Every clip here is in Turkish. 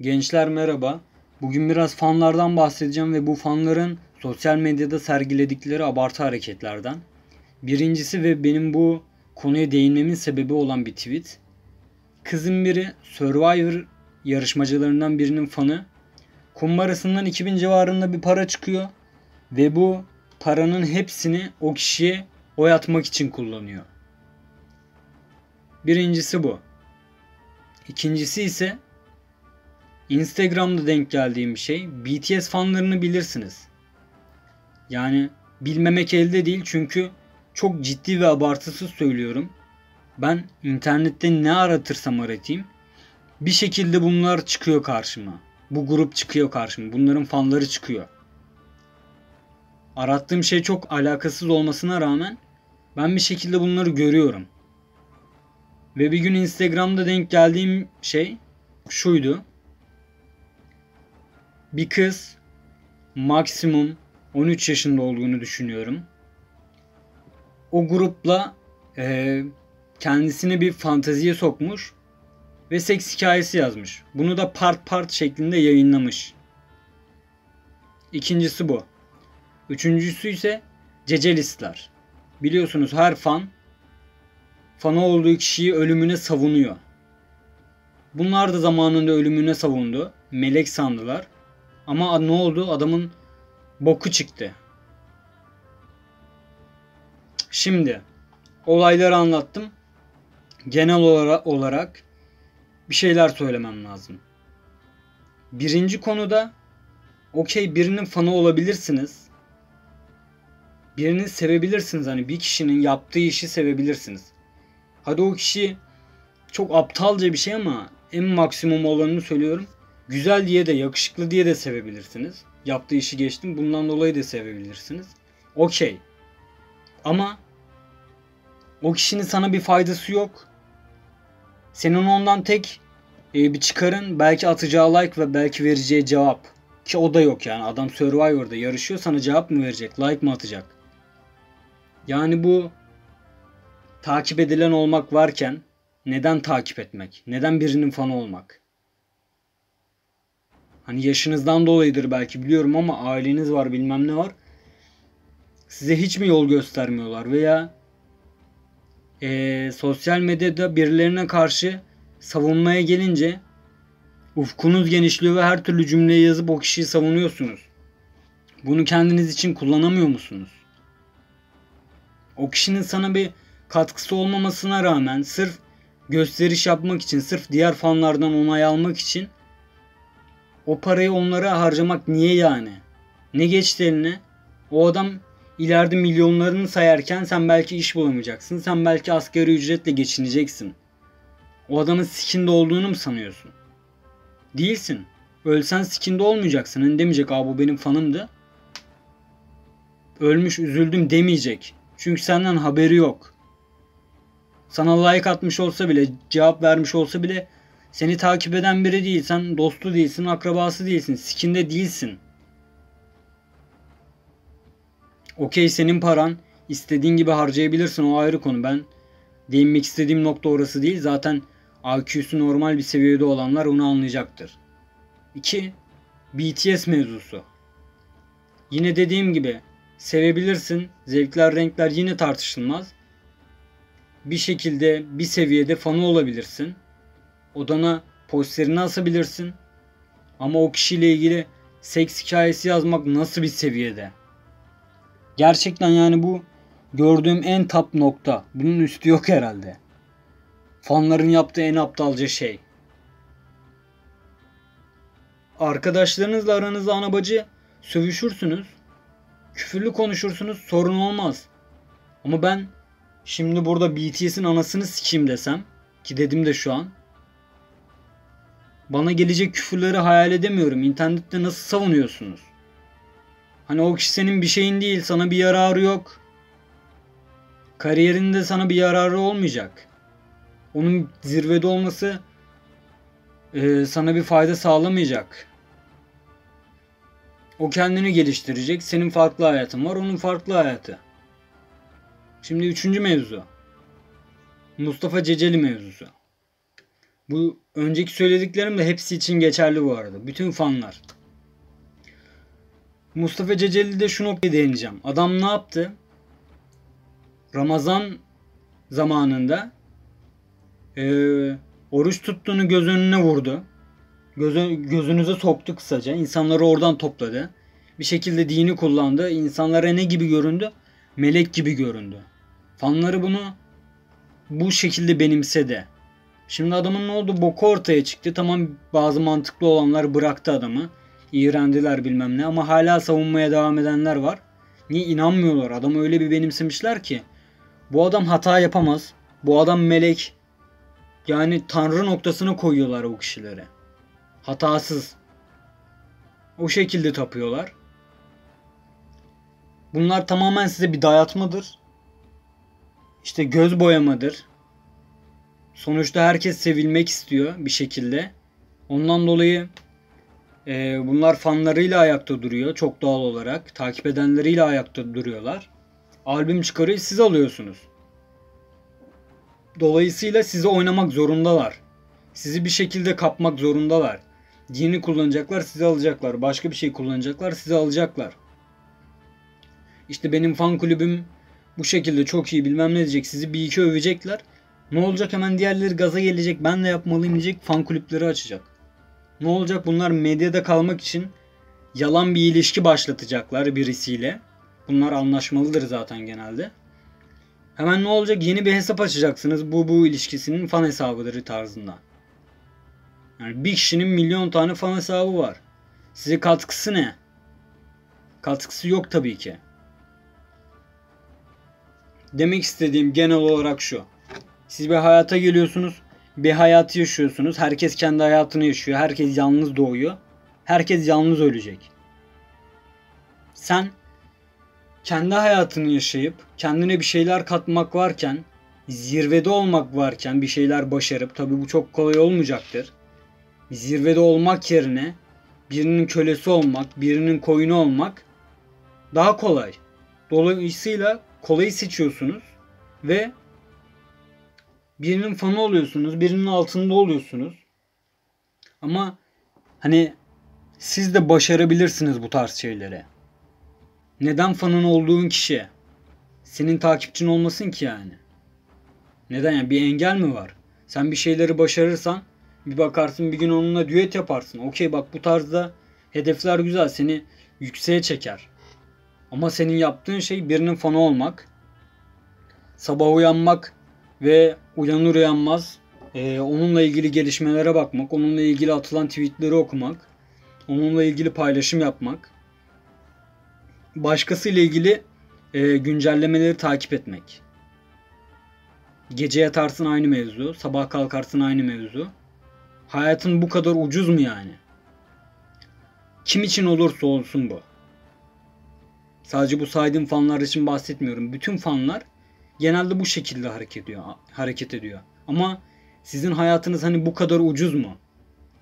Gençler merhaba. Bugün biraz fanlardan bahsedeceğim ve bu fanların sosyal medyada sergiledikleri abartı hareketlerden. Birincisi ve benim bu konuya değinmemin sebebi olan bir tweet. Kızın biri Survivor yarışmacılarından birinin fanı. Kumbarasından 2000 civarında bir para çıkıyor ve bu paranın hepsini o kişiye oy atmak için kullanıyor. Birincisi bu. İkincisi ise Instagram'da denk geldiğim bir şey. BTS fanlarını bilirsiniz. Yani bilmemek elde değil çünkü çok ciddi ve abartısız söylüyorum. Ben internette ne aratırsam aratayım bir şekilde bunlar çıkıyor karşıma. Bu grup çıkıyor karşıma. Bunların fanları çıkıyor. Arattığım şey çok alakasız olmasına rağmen ben bir şekilde bunları görüyorum. Ve bir gün Instagram'da denk geldiğim şey şuydu. Bir kız maksimum 13 yaşında olduğunu düşünüyorum. O grupla e, kendisini bir fanteziye sokmuş ve seks hikayesi yazmış. Bunu da part part şeklinde yayınlamış. İkincisi bu. Üçüncüsü ise cecelistler. Biliyorsunuz her fan fanı olduğu kişiyi ölümüne savunuyor. Bunlar da zamanında ölümüne savundu. Melek sandılar. Ama ne oldu? Adamın boku çıktı. Şimdi olayları anlattım. Genel olarak bir şeyler söylemem lazım. Birinci konuda okey birinin fanı olabilirsiniz. Birini sevebilirsiniz. Hani bir kişinin yaptığı işi sevebilirsiniz. Hadi o kişi çok aptalca bir şey ama en maksimum olanını söylüyorum. Güzel diye de yakışıklı diye de sevebilirsiniz. Yaptığı işi geçtim. Bundan dolayı da sevebilirsiniz. Okey. Ama o kişinin sana bir faydası yok. Senin ondan tek e, bir çıkarın belki atacağı like ve belki vereceği cevap. Ki o da yok yani. Adam Survivor'da yarışıyor sana cevap mı verecek? Like mı atacak? Yani bu takip edilen olmak varken neden takip etmek? Neden birinin fanı olmak? Hani yaşınızdan dolayıdır belki biliyorum ama aileniz var bilmem ne var. Size hiç mi yol göstermiyorlar veya e, sosyal medyada birilerine karşı savunmaya gelince ufkunuz genişliyor ve her türlü cümleyi yazıp o kişiyi savunuyorsunuz. Bunu kendiniz için kullanamıyor musunuz? O kişinin sana bir katkısı olmamasına rağmen sırf gösteriş yapmak için, sırf diğer fanlardan onay almak için o parayı onlara harcamak niye yani? Ne geçti eline? O adam ileride milyonlarını sayarken sen belki iş bulamayacaksın. Sen belki asgari ücretle geçineceksin. O adamın sikinde olduğunu mu sanıyorsun? Değilsin. Ölsen sikinde olmayacaksın. Hani demeyecek abi bu benim fanımdı. Ölmüş üzüldüm demeyecek. Çünkü senden haberi yok. Sana like atmış olsa bile, cevap vermiş olsa bile seni takip eden biri değil. Sen dostu değilsin, akrabası değilsin. Sikinde değilsin. Okey senin paran. istediğin gibi harcayabilirsin. O ayrı konu. Ben değinmek istediğim nokta orası değil. Zaten IQ'su normal bir seviyede olanlar onu anlayacaktır. 2. BTS mevzusu. Yine dediğim gibi sevebilirsin. Zevkler, renkler yine tartışılmaz. Bir şekilde bir seviyede fanı olabilirsin odana posterini asabilirsin. Ama o kişiyle ilgili seks hikayesi yazmak nasıl bir seviyede? Gerçekten yani bu gördüğüm en top nokta. Bunun üstü yok herhalde. Fanların yaptığı en aptalca şey. Arkadaşlarınızla aranızda anabacı sövüşürsünüz. Küfürlü konuşursunuz sorun olmaz. Ama ben şimdi burada BTS'in anasını sikeyim desem ki dedim de şu an bana gelecek küfürleri hayal edemiyorum. İnternette nasıl savunuyorsunuz? Hani o kişi senin bir şeyin değil, sana bir yararı yok. Kariyerinde sana bir yararı olmayacak. Onun zirvede olması e, sana bir fayda sağlamayacak. O kendini geliştirecek. Senin farklı hayatın var, onun farklı hayatı. Şimdi üçüncü mevzu. Mustafa Ceceli mevzusu. Bu önceki söylediklerim de hepsi için geçerli bu arada. Bütün fanlar. Mustafa Ceceli'de şu noktaya değineceğim. Adam ne yaptı? Ramazan zamanında e, oruç tuttuğunu göz önüne vurdu. Gözü, gözünüze soktu kısaca. İnsanları oradan topladı. Bir şekilde dini kullandı. İnsanlara ne gibi göründü? Melek gibi göründü. Fanları bunu bu şekilde benimsedi. Şimdi adamın ne oldu? Boku ortaya çıktı. Tamam bazı mantıklı olanlar bıraktı adamı. İğrendiler bilmem ne ama hala savunmaya devam edenler var. Niye inanmıyorlar? Adamı öyle bir benimsemişler ki. Bu adam hata yapamaz. Bu adam melek. Yani tanrı noktasına koyuyorlar o kişilere. Hatasız. O şekilde tapıyorlar. Bunlar tamamen size bir dayatmadır. İşte göz boyamadır. Sonuçta herkes sevilmek istiyor bir şekilde. Ondan dolayı e, bunlar fanlarıyla ayakta duruyor çok doğal olarak. Takip edenleriyle ayakta duruyorlar. Albüm çıkarıyor siz alıyorsunuz. Dolayısıyla sizi oynamak zorundalar. Sizi bir şekilde kapmak zorundalar. Dini kullanacaklar sizi alacaklar. Başka bir şey kullanacaklar sizi alacaklar. İşte benim fan kulübüm bu şekilde çok iyi bilmem ne diyecek. Sizi bir iki övecekler. Ne olacak hemen diğerleri gaza gelecek. Ben de yapmalıyım diyecek. Fan kulüpleri açacak. Ne olacak bunlar medyada kalmak için yalan bir ilişki başlatacaklar birisiyle. Bunlar anlaşmalıdır zaten genelde. Hemen ne olacak? Yeni bir hesap açacaksınız. Bu bu ilişkisinin fan hesabıdır tarzında. Yani bir kişinin milyon tane fan hesabı var. Size katkısı ne? Katkısı yok tabii ki. Demek istediğim genel olarak şu. Siz bir hayata geliyorsunuz. Bir hayatı yaşıyorsunuz. Herkes kendi hayatını yaşıyor. Herkes yalnız doğuyor. Herkes yalnız ölecek. Sen kendi hayatını yaşayıp kendine bir şeyler katmak varken, zirvede olmak varken bir şeyler başarıp tabii bu çok kolay olmayacaktır. Zirvede olmak yerine birinin kölesi olmak, birinin koyunu olmak daha kolay. Dolayısıyla kolayı seçiyorsunuz ve birinin fanı oluyorsunuz, birinin altında oluyorsunuz. Ama hani siz de başarabilirsiniz bu tarz şeylere. Neden fanın olduğun kişi senin takipçin olmasın ki yani? Neden yani bir engel mi var? Sen bir şeyleri başarırsan bir bakarsın bir gün onunla düet yaparsın. Okey bak bu tarzda hedefler güzel seni yükseğe çeker. Ama senin yaptığın şey birinin fanı olmak. Sabah uyanmak ve uyanır uyanmaz e, onunla ilgili gelişmelere bakmak, onunla ilgili atılan tweetleri okumak, onunla ilgili paylaşım yapmak, başkasıyla ilgili e, güncellemeleri takip etmek. Gece yatarsın aynı mevzu, sabah kalkarsın aynı mevzu. Hayatın bu kadar ucuz mu yani? Kim için olursa olsun bu. Sadece bu saydığım fanlar için bahsetmiyorum. Bütün fanlar genelde bu şekilde hareket ediyor. Hareket ediyor. Ama sizin hayatınız hani bu kadar ucuz mu?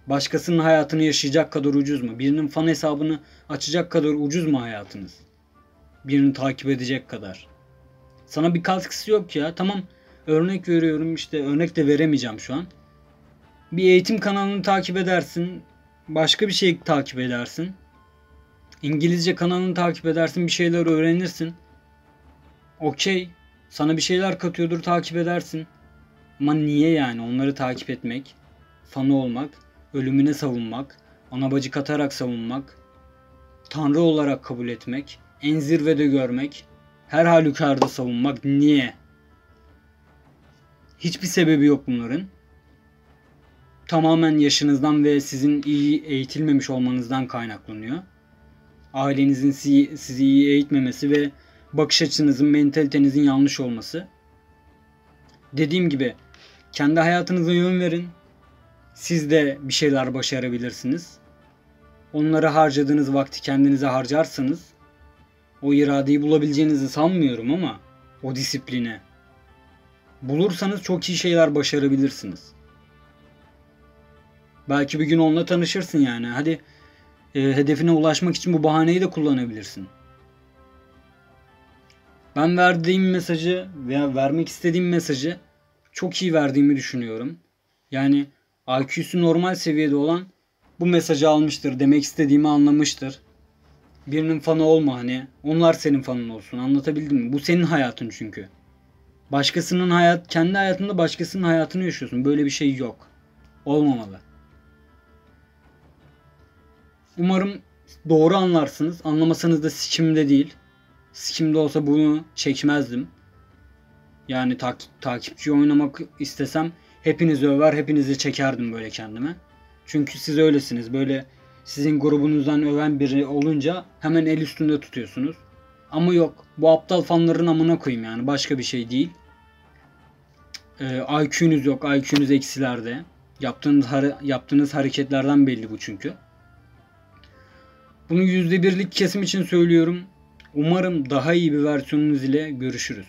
Başkasının hayatını yaşayacak kadar ucuz mu? Birinin fan hesabını açacak kadar ucuz mu hayatınız? Birini takip edecek kadar. Sana bir katkısı yok ya. Tamam örnek veriyorum işte örnek de veremeyeceğim şu an. Bir eğitim kanalını takip edersin. Başka bir şey takip edersin. İngilizce kanalını takip edersin. Bir şeyler öğrenirsin. Okey. Sana bir şeyler katıyordur takip edersin. Ama niye yani onları takip etmek, fanı olmak, ölümüne savunmak, ana bacı katarak savunmak, tanrı olarak kabul etmek, en zirvede görmek, her halükarda savunmak niye? Hiçbir sebebi yok bunların. Tamamen yaşınızdan ve sizin iyi eğitilmemiş olmanızdan kaynaklanıyor. Ailenizin sizi, iyi eğitmemesi ve bakış açınızın, mentalitenizin yanlış olması. Dediğim gibi kendi hayatınıza yön verin. Siz de bir şeyler başarabilirsiniz. Onları harcadığınız vakti kendinize harcarsanız o iradeyi bulabileceğinizi sanmıyorum ama o disipline bulursanız çok iyi şeyler başarabilirsiniz. Belki bir gün onunla tanışırsın yani. Hadi e, hedefine ulaşmak için bu bahaneyi de kullanabilirsin. Ben verdiğim mesajı veya vermek istediğim mesajı çok iyi verdiğimi düşünüyorum. Yani IQ'su normal seviyede olan bu mesajı almıştır. Demek istediğimi anlamıştır. Birinin fanı olma hani. Onlar senin fanın olsun. Anlatabildim mi? Bu senin hayatın çünkü. Başkasının hayat, kendi hayatında başkasının hayatını yaşıyorsun. Böyle bir şey yok. Olmamalı. Umarım doğru anlarsınız. Anlamasanız da sikimde değil. Sikimde olsa bunu çekmezdim. Yani tak, takipçi oynamak istesem hepinizi över, hepinizi çekerdim böyle kendime. Çünkü siz öylesiniz. Böyle sizin grubunuzdan öven biri olunca hemen el üstünde tutuyorsunuz. Ama yok. Bu aptal fanların amına koyayım yani. Başka bir şey değil. Ee, IQ'nuz yok. IQ'nuz eksilerde. Yaptığınız, yaptığınız hareketlerden belli bu çünkü. Bunu %1'lik kesim için söylüyorum. Umarım daha iyi bir versiyonunuz ile görüşürüz.